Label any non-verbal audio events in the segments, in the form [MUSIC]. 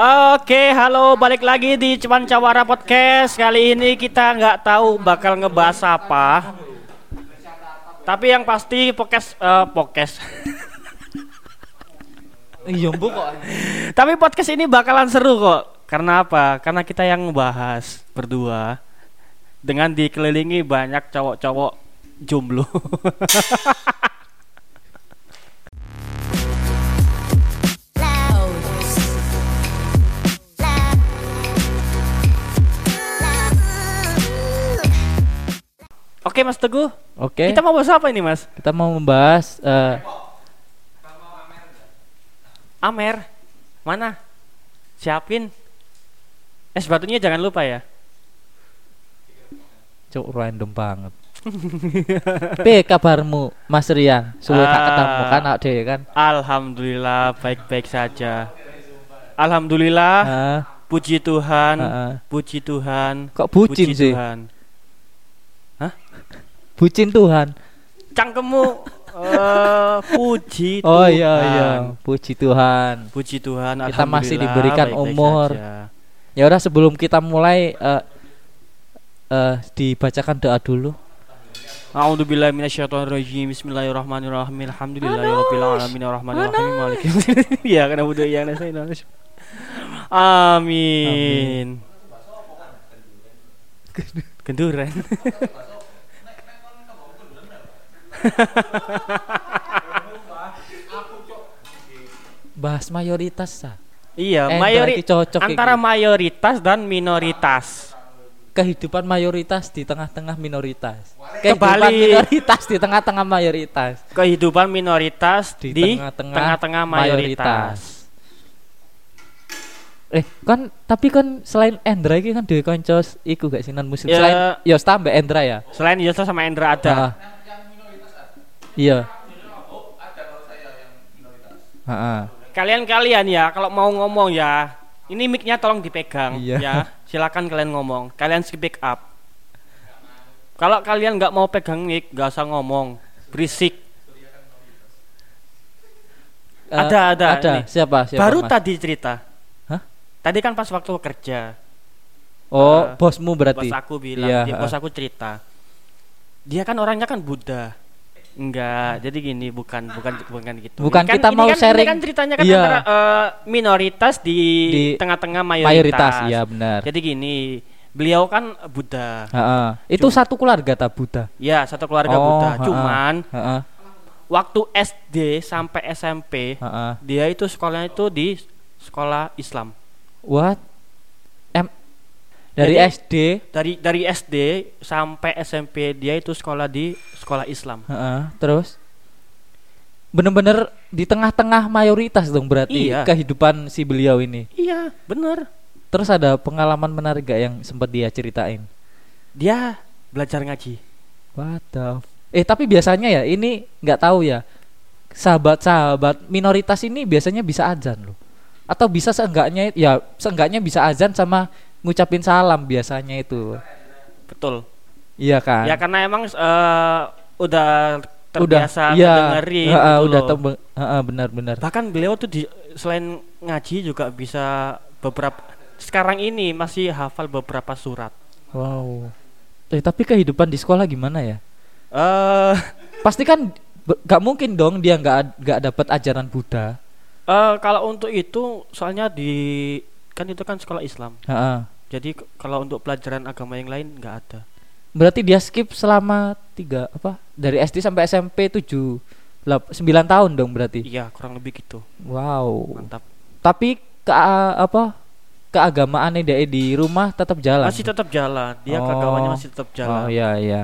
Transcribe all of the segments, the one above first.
Oke, halo, balik lagi di Cuman Cawara Podcast. Kali ini kita nggak tahu bakal ngebahas apa. Tapi yang pasti podcast, eh, podcast. Iya mbok kok. Tapi podcast ini bakalan seru kok. Karena apa? Karena kita yang ngebahas berdua dengan dikelilingi banyak cowok-cowok jomblo. [LAUGHS] Oke, Mas Teguh. Oke. Kita mau bahas apa ini, Mas? Kita mau membahas eh, Amer. Mana? Siapin. Es batunya jangan lupa ya. cuk random banget. P kabarmu Mas Rian? Suwe tak Ah. ketemu kan kan? Alhamdulillah baik-baik saja. Alhamdulillah, Heeh. puji Tuhan, heeh. puji Tuhan, Kok bucin puji sih? Tuhan. Bucin Tuhan. Cangkemmu eh puji Oh Tuhan. iya iya, puji Tuhan. Puji Tuhan. Kita masih diberikan baik-baik umur. saja. Ya udah sebelum kita mulai eh eh, dibacakan doa dulu. A'udzubillahi minasyaitonirrajim. Bismillahirrahmanirrahim. Alhamdulillahirabbil alamin arrahmanirrahim maliki. [LAUGHS] Ya karena yang nasi Amin. Kenduran. [LAUGHS] Bahas mayoritas sah. Iya, Eh, mayori cocok antara iki. mayoritas dan minoritas. Kehidupan mayoritas di tengah-tengah minoritas. Kehidupan Kebalik. minoritas di tengah-tengah mayoritas. Kehidupan minoritas Di tengah-tengah mayoritas. Eh, kan tapi kan selain Endra iki kan dhewe kanca iku gak sinan muslim. Ya. Selain ya tambah Endra ya. Selain Yosef sama Endra ada. Ah. Iya. Heeh. Kalian-kalian ya kalau mau ngomong ya, ini mic-nya tolong dipegang Iya. ya. Silakan kalian ngomong. Kalian speak up. Kalau kalian nggak mau pegang mic, nggak usah ngomong. Berisik. Eh, Ada, ada, Ada. ini. Siapa? Siapa? Baru Mas? tadi cerita. Hah? Tadi kan pas waktu kerja. Oh, eh, bosmu berarti. Bos aku bilang, Iya, dia- bos ah. aku cerita. Dia kan orangnya kan Buddha. Enggak, jadi gini bukan bukan bukan gitu. Bukan, Ini kan- kita ini mau kan, sharing. Ini kan ceritanya kan Iya. antara eh, minoritas di, Di tengah-tengah mayoritas. Mayoritas, iya benar. Jadi gini, beliau kan Buddha. Heeh. Itu Cuma- satu keluarga ta Buddha. Ya, satu keluarga Oh, Buddha. ha-ha. Cuman Heeh. waktu SD sampai SMP, Heeh. dia itu sekolahnya itu di sekolah Islam. What? Dari Jadi- SD. Dari dari SD sampai SMP dia itu sekolah di sekolah Islam. Heeh. Terus bener-bener di tengah-tengah mayoritas dong berarti Iya. kehidupan si beliau ini. Iya, bener. Terus ada pengalaman menarik gak yang sempat dia ceritain? Dia belajar ngaji. What the f- Eh tapi biasanya ya ini nggak tahu ya. Sahabat-sahabat minoritas ini biasanya bisa azan loh. Atau bisa seenggaknya ya seenggaknya bisa azan sama ngucapin salam biasanya itu. Betul. Iya kan? Ya karena emang eh, udah terbiasa iya, dengerin heeh, gitu udah loh. tembe- heeh, benar-benar. Bahkan beliau tuh di, selain ngaji juga bisa beberapa sekarang ini masih hafal beberapa surat. Wow. Eh tapi kehidupan di sekolah gimana ya? Eh Pasti kan gak mungkin dong dia nggak ad- nggak dapat ajaran Buddha. eh, kalau untuk itu soalnya di kan itu kan sekolah Islam. Heeh. Jadi kalau untuk pelajaran agama yang lain nggak ada. Berarti dia skip selama tiga apa? Dari SD sampai SMP 7 9 tahun dong berarti. Iya, kurang lebih gitu. Wow. Mantap. Tapi ke apa? Keagamaan dia di rumah tetap jalan. Masih tetap jalan. Dia Oh. keagamannya masih tetap Oh jalan. iya iya.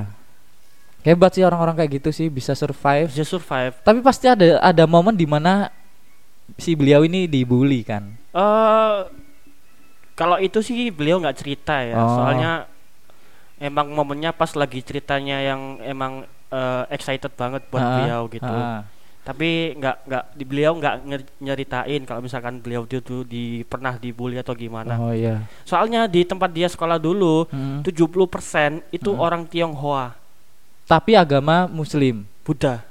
Hebat sih orang-orang kayak gitu sih bisa survive. Bisa survive. Tapi pasti ada ada momen di mana si beliau ini dibully kan. Eh kalau itu sih beliau nggak cerita ya. Oh. Soalnya emang momennya pas lagi ceritanya yang emang eh, excited banget buat Ah, beliau gitu. ah. Tapi nggak nggak di beliau nggak nyeritain kalau misalkan beliau itu tuh di pernah dibully atau gimana. Oh iya. Soalnya di tempat dia sekolah dulu Hmm. 70% itu Hmm. orang Tionghoa, Tapi agama muslim. Buddha.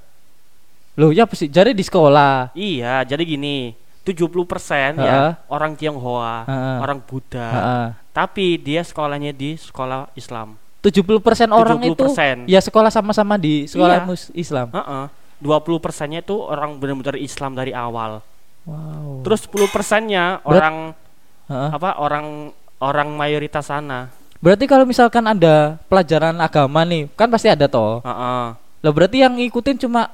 Loh ya pasti jadi di sekolah. Iya, jadi gini. 70% Heeh. ya orang Tionghoa, Heeh. orang Buddha. Heeh. Tapi dia sekolahnya di sekolah Islam. 70% orang itu 70%. ya sekolah sama-sama di sekolah Iya. mus- Islam. Heeh. 20 persennya itu orang benar-benar Islam dari awal. Wow. Terus 10 persennya orang Heeh. apa orang orang mayoritas sana. Berarti kalau misalkan ada pelajaran agama nih, kan pasti ada toh. Heeh. Lah berarti yang ngikutin cuma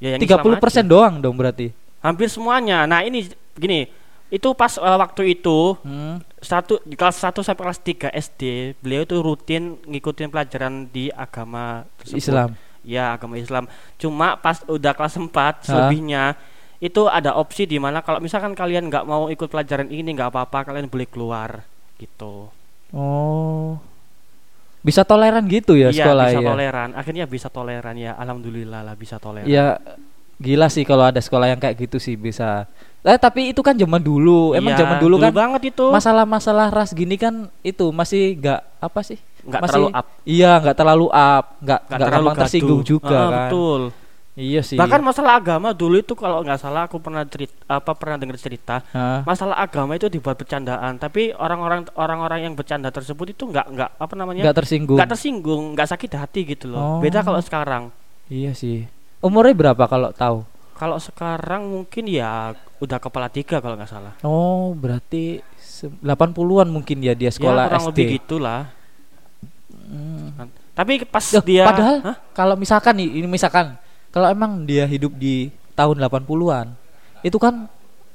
Ya, yang 30% Islam aja. doang dong berarti. Hampir semuanya. Nah, ini gini, itu pas eh, waktu itu Hmm. satu di kelas 1 sampai kelas 3 SD, beliau itu rutin ngikutin pelajaran di agama tersebut. Islam. Ya, agama Islam. Cuma pas udah kelas 4 Hah? selebihnya itu ada opsi di mana kalau misalkan kalian nggak mau ikut pelajaran ini nggak apa-apa, kalian boleh keluar gitu. Oh. Bisa toleran gitu ya Iya, sekolah bisa ya. toleran. Akhirnya bisa toleran ya. Alhamdulillah lah bisa toleran. Ya gila sih kalau ada sekolah yang kayak gitu sih bisa. Eh tapi itu kan zaman dulu. Emang Iya, zaman dulu, kan banget itu. masalah-masalah ras gini kan itu masih nggak apa sih? nggak masih- terlalu up, Iya nggak terlalu up, nggak nggak terlalu gampang tersinggung juga Ah, kan. Betul. Iya sih. Bahkan masalah agama dulu itu kalau nggak salah aku pernah cerita apa pernah dengar cerita Hah? masalah agama itu dibuat bercandaan tapi orang-orang orang-orang yang bercanda tersebut itu nggak nggak apa namanya nggak tersinggung. nggak tersinggung nggak sakit hati gitu loh Oh. beda kalau sekarang Iya sih. Umurnya berapa kalau tahu? kalau sekarang mungkin ya udah kepala tiga kalau nggak salah Oh, berarti se- 80-an mungkin ya dia sekolah ya, kurang SD. lebih gitulah Hmm. Tapi pas Loh, dia padahal Hah? kalau misalkan nih, ini misalkan kalau emang dia hidup di tahun 80-an, itu kan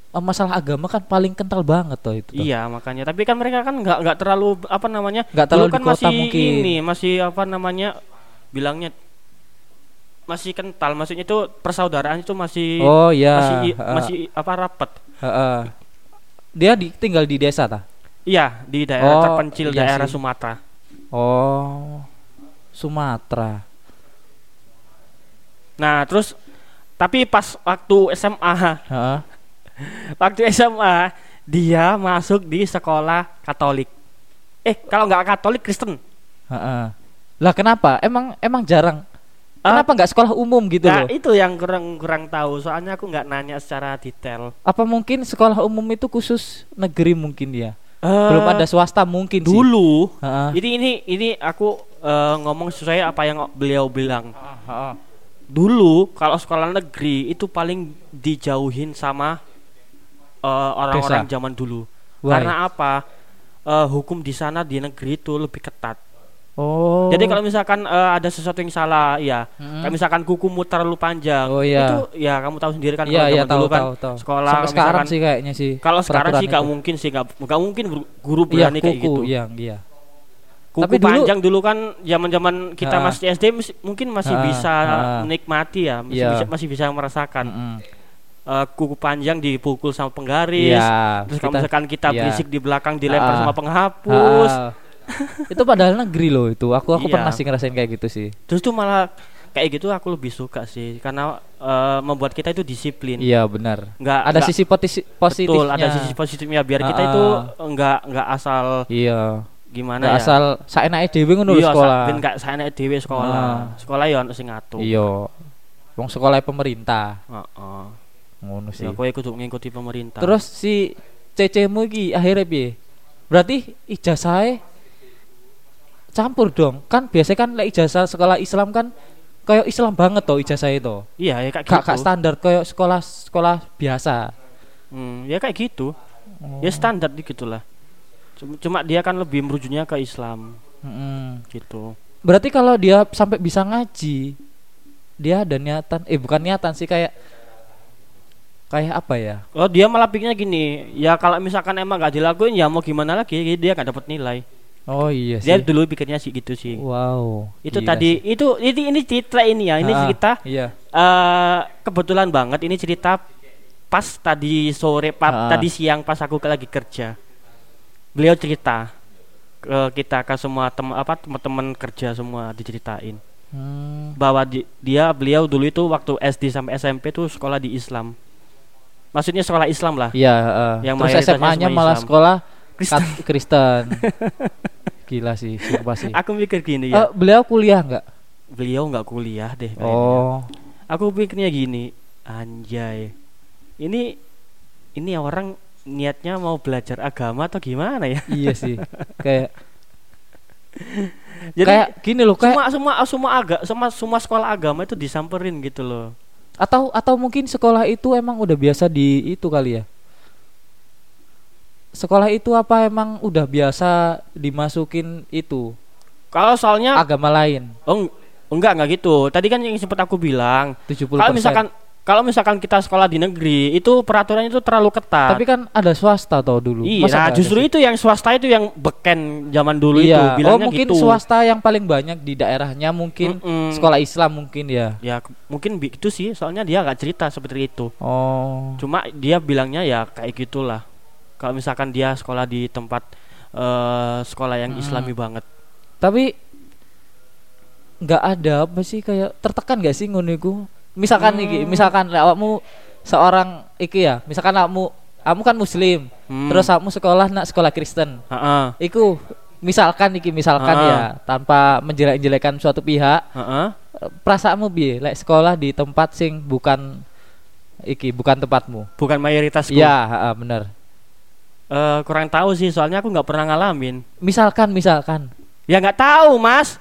eh, masalah agama kan paling kental banget tuh itu. tuh. Iya makanya tapi kan mereka kan nggak nggak terlalu apa namanya Nggak terlalu kan di kota masih mungkin. ini masih apa namanya bilangnya masih kental maksudnya itu persaudaraan itu masih Oh iya. masih heeh, masih apa rapat heeh. Dia di, tinggal di desa ta? iya di daerah Oh, terpencil iya daerah sih. Sumatera Oh. Sumatera. nah terus tapi pas waktu SMA Heeh. [LAUGHS] waktu SMA dia masuk di sekolah Katolik eh kalau nggak Katolik Kristen heeh. Lah kenapa? Emang emang jarang. Ah, Kenapa nggak sekolah umum gitu Nah loh? itu yang kurang kurang tahu soalnya aku nggak nanya secara detail Apa mungkin sekolah umum itu khusus negeri mungkin dia? Eh, Belum ada swasta mungkin sih. dulu Heeh. Jadi ini ini aku eh, ngomong sesuai apa yang beliau bilang. Heeh. Dulu kalau sekolah negeri itu paling dijauhin sama eh, orang-orang zaman dulu. Why? Karena apa? Eh, hukum di sana di negeri itu lebih ketat. Oh. Jadi kalau misalkan eh, ada sesuatu yang salah, ya, Mm. kayak misalkan kukumu terlalu panjang, Oh, iya. itu ya kamu tahu sendiri kan Iya kalau iya tahu dulu kan tahu tahu. sekolah Sampai sekarang misalkan- sih kayaknya sih. Kalau sekarang sih nggak mungkin sih nggak mungkin guru- Iya berani kayak kuku, gitu. iya iya. Kuku Tapi dulu- panjang dulu kan zaman-zaman kita Ha. masih SD mungkin masih Ha, bisa ha. menikmati ya, masih Iya. bisa masih bisa merasakan Mm-mm. Eh, kuku panjang dipukul sama penggaris. Iya. Terus kalau misalkan kita iya. berisik di belakang dilempar Ha. sama penghapus. Ah. [LAUGHS] itu padahal negeri loh itu. Aku aku Iya. pernah sih ngerasain kayak gitu sih. Terus tuh malah kayak gitu aku lebih suka sih karena eh, membuat kita itu disiplin. Iya benar. Nggak Ada nggak- sisi positifnya. betul, ada sisi positifnya biar kita itu enggak enggak asal Iya. gimana Nggak ya. asal saenake dhewe ngono iya, sekolah. sa- ben gak saene dhewe sekolah. Ah. Sekolah ya ono sing ngatur. Iya. Wong sekolah pemerintah. Heeh. Ngono sih. Ya kowe kudu ngikuti pemerintah. Terus si cecemu iki akhirnya piye? Berarti ijazahnya campur dong. Kan biasanya kan lek ijazah sekolah Islam kan kayak Islam banget toh ijazah itu. iya ya kayak gitu. gak standar kayak sekolah sekolah biasa. Hmm, ya kayak gitu. Oh. Ya standar gitu lah. Cuma, cuma dia kan lebih merujuknya ke Islam Mm-mm. gitu. Berarti kalau dia sampai bisa ngaji, dia ada niatan eh bukan niatan sih kayak kayak apa ya? Oh dia malah pikirnya gini, ya kalau misalkan emang gak dilakuin ya mau gimana lagi dia gak dapat nilai. Oh iya sih. Dia dulu pikirnya sih gitu sih. Wow. itu gila tadi sih. itu ini ini cerita ini ya, ini Ah, cerita Iya. eh kebetulan banget ini cerita pas tadi sore pa- Ah. tadi siang pas aku lagi kerja. Beliau cerita ke kita ke semua teman apa teman-teman kerja semua diceritain Hmm. bahwa di- dia beliau dulu itu waktu SD sampai SMP tuh sekolah di Islam. Maksudnya sekolah Islam lah. Iya, heeh. Yang terus SMA-nya malah sekolah Kristen. Kat- Kristen. [LAUGHS] Gila sih, sumpah sih. Aku mikir gini ya. beliau kuliah nggak? Beliau nggak kuliah deh kayaknya. Oh, Aku pikirnya gini, anjay. Ini ini orang niatnya mau belajar agama atau gimana ya? iya sih kayak Jadi kayak gini loh kayak semua semua semua agak semua semua sekolah agama itu disamperin gitu loh. atau atau mungkin sekolah itu emang udah biasa di itu kali ya sekolah itu apa emang udah biasa dimasukin itu Kalau soalnya agama lain oh, eng- enggak enggak gitu. Tadi kan yang sempat aku bilang 70% kalau misalkan kalau misalkan kita sekolah di negeri itu peraturannya itu terlalu ketat. tapi kan ada swasta toh dulu Iya, nah justru sih? itu yang swasta itu yang beken zaman dulu iya itu oh bilangnya mungkin gitu. swasta yang paling banyak di daerahnya mungkin Mm-mm. sekolah Islam mungkin ya Ya mungkin itu sih, soalnya dia nggak cerita seperti itu. oh Cuma dia bilangnya ya kayak gitulah. Kalau misalkan dia sekolah di tempat eh, sekolah yang Hmm. Islami banget. tapi nggak ada apa sih kayak tertekan gak sih ngono iku misalkan iki Hmm. misalkan lek awakmu seorang iki ya misalkan awakmu kamu kan muslim Hmm. terus awakmu sekolah nak sekolah Kristen Heeh. iku misalkan iki misalkan Ah. ya tanpa menjelek-jelekan suatu pihak Heeh. eh, perasaanmu piye lek sekolah di tempat sing bukan iki bukan tempatmu Bukan mayoritas iya heeh, bener Eh, kurang tahu sih, soalnya aku nggak pernah ngalamin. misalkan misalkan Ya nggak tahu, Mas.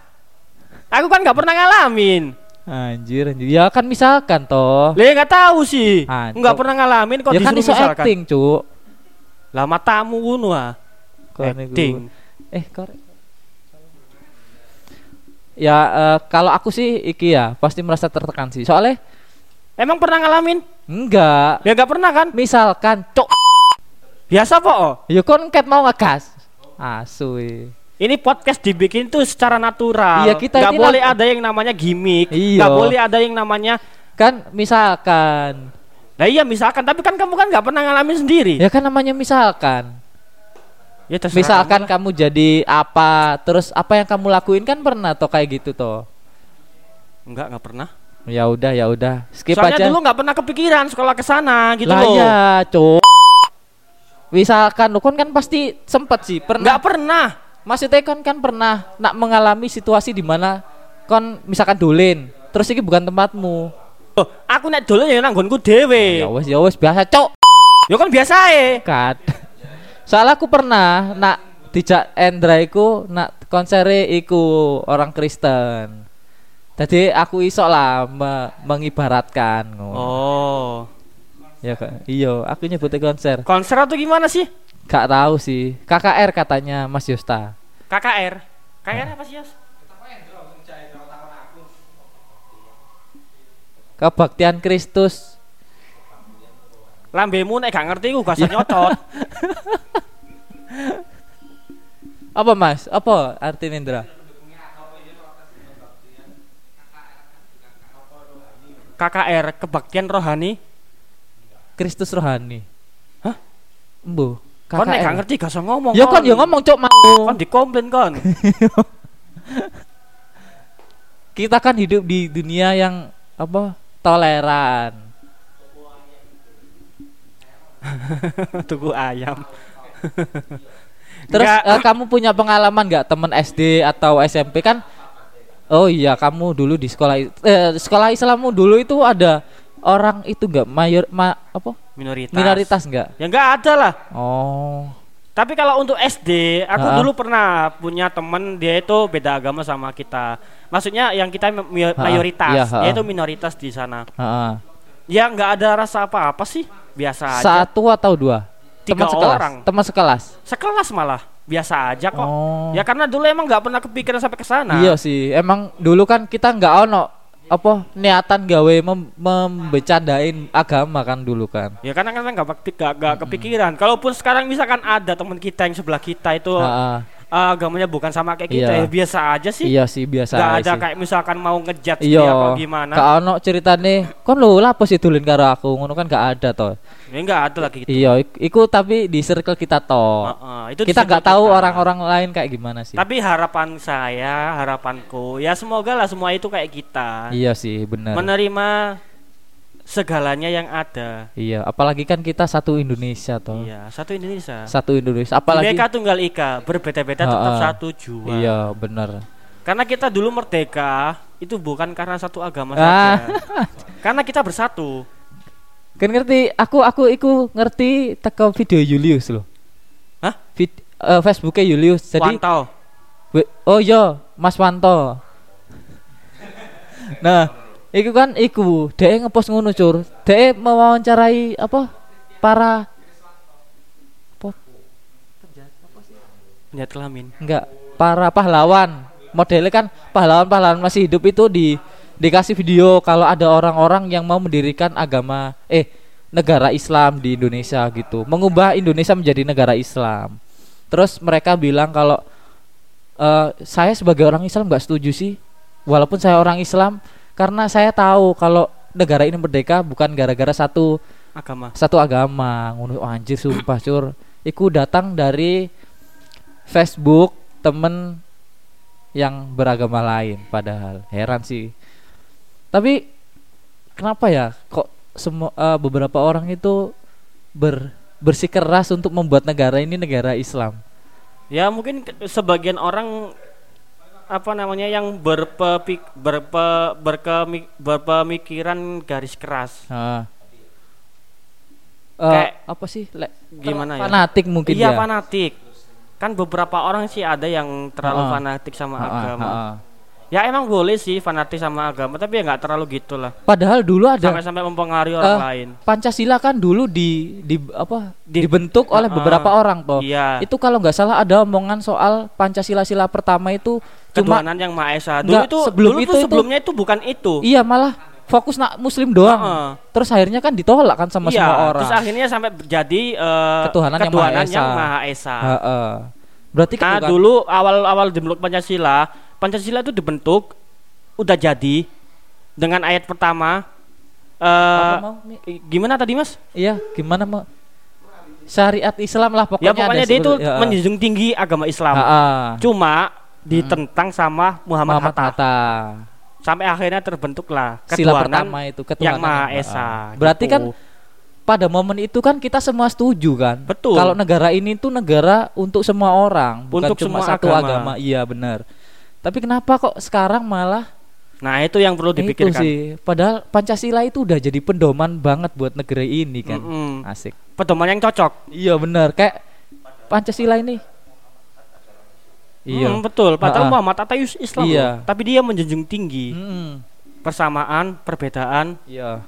Aku kan nggak pernah ngalamin. anjir anjir ya kan misalkan toh Lah nggak tahu sih. Ah, Nggak pernah ngalamin kok ya kan disuruh iso misalkan. acting cuk Lah matamu ngono ah. Kon iku. Acting. Eh, korek. Ya eh, kalau aku sih iki ya pasti merasa tertekan sih. Soalnya Emang pernah ngalamin? enggak. Ya nggak pernah kan? Misalkan cok Biasa kok. oh. ya kon ket mau ngegas. Asu. eh. Ini podcast dibikin tuh secara natural. Iya, kita nggak boleh ada yang namanya gimmick. Iya. Nggak boleh ada yang namanya. Kan misalkan. Nah iya misalkan, tapi kan kamu kan nggak pernah ngalamin sendiri. Ya kan namanya misalkan. Ya Misalkan kamu kamu jadi apa, terus apa yang kamu lakuin kan pernah toh kayak gitu toh. Enggak, nggak pernah. Ya udah, ya udah. Skip Soalnya aja. dulu nggak pernah kepikiran sekolah ke sana gitu lah loh. ya, cok. Misalkan lu kon kan pasti sempet sih pernah Nggak pernah. Maksudnya kon kan pernah nak mengalami situasi di mana kon misalkan dolen, terus ini bukan tempatmu. Oh, aku nek dolen ya nanggonku dhewe. Ya wes ya wes biasa cok Ya kan biasa ya. kan. [LAUGHS] Soalnya aku pernah nak dijak Endra iku nak konsere iku orang Kristen. Jadi aku iso lah me- mengibaratkan. Oh. Ya kak. Iya, aku nyebutnya konser. Konser atau gimana sih? Gak tahu sih. KKR katanya Mas Yosta. KKR. KKR apa sih, Yos? Kebaktian Kristus. Lambemu nek gak ngerti ku gak usah nyocot. [LAUGHS] Apa Mas? Apa arti Indra? KKR, kebaktian rohani. Kristus rohani. Hah? Embo. Kon nek gak ngerti gak usah ngomong. Ya kon ya ngomong cok mau. Kon dikomplain kon. [LAUGHS] Kita kan hidup di dunia yang apa? Toleran. [LAUGHS] Tuku ayam. [LAUGHS] Terus Nggak. eh, kamu punya pengalaman nggak temen SD atau SMP kan? Oh iya, kamu dulu di sekolah eh, sekolah Islammu dulu itu ada orang itu nggak mayor ma, apa? minoritas. Minoritas nggak? Ya nggak ada lah. Oh. Tapi kalau untuk SD, aku Ha-ha. dulu pernah punya temen dia itu beda agama sama kita. Maksudnya yang kita mayoritas, Iya, ha-ha. dia itu minoritas di sana. heeh. Ya nggak ada rasa apa-apa sih, biasa aja. Satu atau dua? Tiga teman sekelas. orang. Teman sekelas. Sekelas malah, biasa aja kok. Oh. Ya karena dulu emang nggak pernah kepikiran sampai ke sana. Iya sih, emang dulu kan kita nggak ono apa niatan gawe mem membecandain agama kan dulu kan. Ya karena kan nggak nggak nggak kepikiran. Kalaupun sekarang misalkan ada teman kita yang sebelah kita itu uh, agamanya bukan sama kayak kita, Iya. ya biasa aja sih. Iya sih biasa aja ada sih. kayak misalkan mau ngejat Iya, dia apa gimana. Gak ono ceritane, kon lho lah sih dulin karo aku, ngono kan gak ada toh. Ya nggak ada lagi gitu. Iya, iku tapi di circle kita toh. Heeh, itu di kita nggak tahu orang-orang lain kayak gimana sih. Tapi harapan saya, harapanku, ya semoga lah semua itu kayak kita. Iya sih, benar. Menerima segalanya yang ada. Iya, apalagi kan kita satu Indonesia toh. Iya, satu Indonesia. Satu Indonesia, apalagi Bineka Tunggal Ika, berbeda-beda tetap Ha-ha. satu jua. Iya, benar. Karena kita dulu merdeka itu bukan karena satu agama Ah. saja. [LAUGHS] karena kita bersatu. Kan ngerti, aku aku iku ngerti teko video Julius loh. Hah? Vid, eh, Facebooknya Julius. Jadi Wanto. we- oh iya, Mas Wanto. nah, iku kan iku dia ngepost ngono cur. Dia mewawancarai apa? Para Penjahat kelamin. enggak para pahlawan modelnya kan pahlawan-pahlawan masih hidup itu di dikasih video kalau ada orang-orang yang mau mendirikan agama eh negara Islam di Indonesia gitu mengubah Indonesia menjadi negara Islam terus mereka bilang kalau eh, saya sebagai orang Islam nggak setuju sih walaupun saya orang Islam karena saya tahu kalau negara ini merdeka bukan gara-gara satu Agama. satu agama. Ngono oh, anjir sumpah cur. Iku datang dari Facebook temen yang beragama lain padahal. Heran sih. Tapi kenapa ya kok semua eh, beberapa orang itu ber bersikeras untuk membuat negara ini negara Islam? Ya mungkin sebagian orang apa namanya yang berpepik berpe, berkemi- berpemikiran garis keras. Ah. Eh, Kayak- apa sih Le, Gimana ya? fanatik mungkin iya ya fanatik. Kan beberapa orang sih ada yang terlalu Ha-ha. fanatik sama ah, agama. ah, ah. Ya emang boleh sih fanatik sama agama, tapi ya nggak terlalu gitu lah. padahal dulu ada Sampai-sampai mempengaruhi orang Eh, lain. Pancasila kan dulu di di apa Di- dibentuk oleh Ah, beberapa orang toh. Iya. Itu kalau nggak salah ada omongan soal Pancasila sila pertama itu cuma Ketuhanan yang Maha Esa. Dulu Nggak, itu sebelum dulu itu- itu- sebelumnya itu bukan itu. iya malah fokus nak muslim doang. Heeh. Terus akhirnya kan ditolak kan sama iya, semua orang. terus akhirnya sampai jadi eh, Ketuhanan yang Maha Esa. yang Maha Esa. Heeh. Berarti Nah, ketukan- dulu awal-awal dibentuk Pancasila, Pancasila itu dibentuk udah jadi dengan ayat pertama eh Apa mau, gimana tadi Mas? Iya, gimana mau syariat Islam lah pokoknya. ya pokoknya dia itu ya, menjunjung tinggi agama Islam. Heeh. Cuma ditentang sama Muhammad, Muhammad Hatta. Hatta. Sampai akhirnya terbentuklah Sila pertama itu ketuhanan yang Maha Esa. Heeh. Berarti gitu. kan pada momen itu kan kita semua setuju kan Betul. kalau negara ini tuh negara untuk semua orang bukan Untuk cuma semua satu agama. agama. iya benar tapi kenapa kok sekarang malah Nah, itu yang perlu itu dipikirkan. sih padahal pancasila itu udah jadi pedoman banget buat negeri ini kan Mm-mm. asik Pedoman yang cocok. iya benar kayak pancasila ini iya Hmm, betul. Padahal Ha-ha. Muhammad is- Islam Iya. loh. Tapi dia menjunjung tinggi Mm-mm. persamaan, perbedaan. iya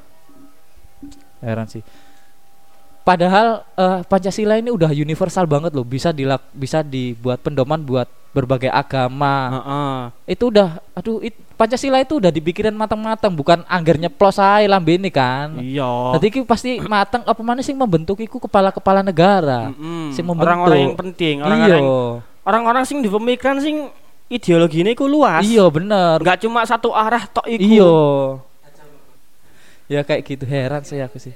heran sih padahal eh, pancasila ini udah universal banget loh bisa dilak bisa dibuat pedoman buat berbagai agama Heeh. itu udah aduh it, Pancasila itu udah dipikirin matang-matang bukan anggernya plos ae lambene kan Iya. Jadi iki pasti [CLEARS THROAT] matang apa mana sih membentuk iku kepala-kepala negara. Sing membentuk. orang-orang yang penting, Iya. orang-orang orang-orang sing di pemikiran sing ideologi ini ku luas. Iya bener. Enggak cuma satu arah tok iku. Iya. Ya kayak gitu heran saya aku sih.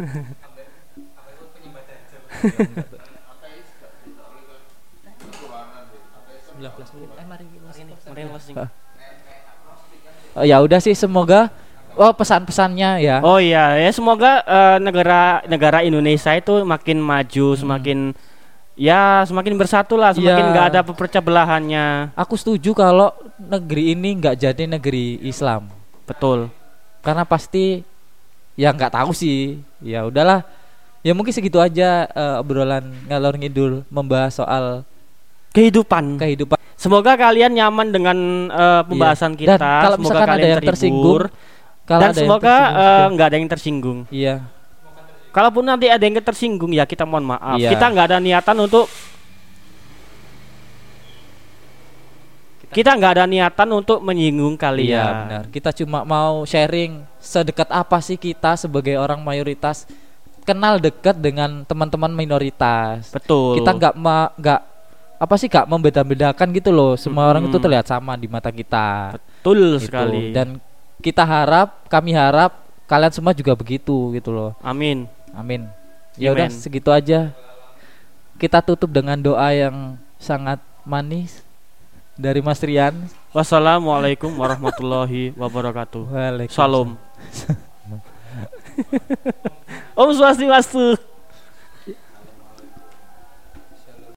[LAUGHS] Mari closing. Oh, ya udah sih semoga oh pesan-pesannya ya. Oh iya, ya semoga eh, negara negara Indonesia itu makin maju, semakin ya semakin bersatu lah, semakin Iya. nggak ada belahannya. Aku setuju kalau negeri ini nggak jadi negeri Islam. Betul. karena pasti ya nggak tahu sih ya udahlah ya mungkin segitu aja eh, obrolan ngalor ngidul membahas soal Kehidupan. kehidupan Semoga kalian nyaman dengan eh, pembahasan Iya. kita. Dan kalau semoga misalkan ada kalian yang tersinggung, kalau dan ada semoga eh, nggak ada yang tersinggung. iya Kalaupun nanti ada yang tersinggung ya kita mohon maaf. Iya. Kita nggak ada niatan untuk kita nggak ada niatan untuk menyinggung kalian. iya benar kita cuma mau sharing sedekat apa sih kita sebagai orang mayoritas kenal dekat dengan teman-teman minoritas Betul. kita nggak nggak apa sih nggak membeda-bedakan gitu loh semua orang itu terlihat sama di mata kita betul gitu. sekali. Dan kita harap, kami harap kalian semua juga begitu gitu loh. Amin. Amin. Ya udah segitu aja. Kita tutup dengan doa yang sangat manis dari Mas Rian. Wassalamualaikum warahmatullahi [LAUGHS] wabarakatuh. Waalaikumsalam. Salam. [LAUGHS] Om Swastiastu.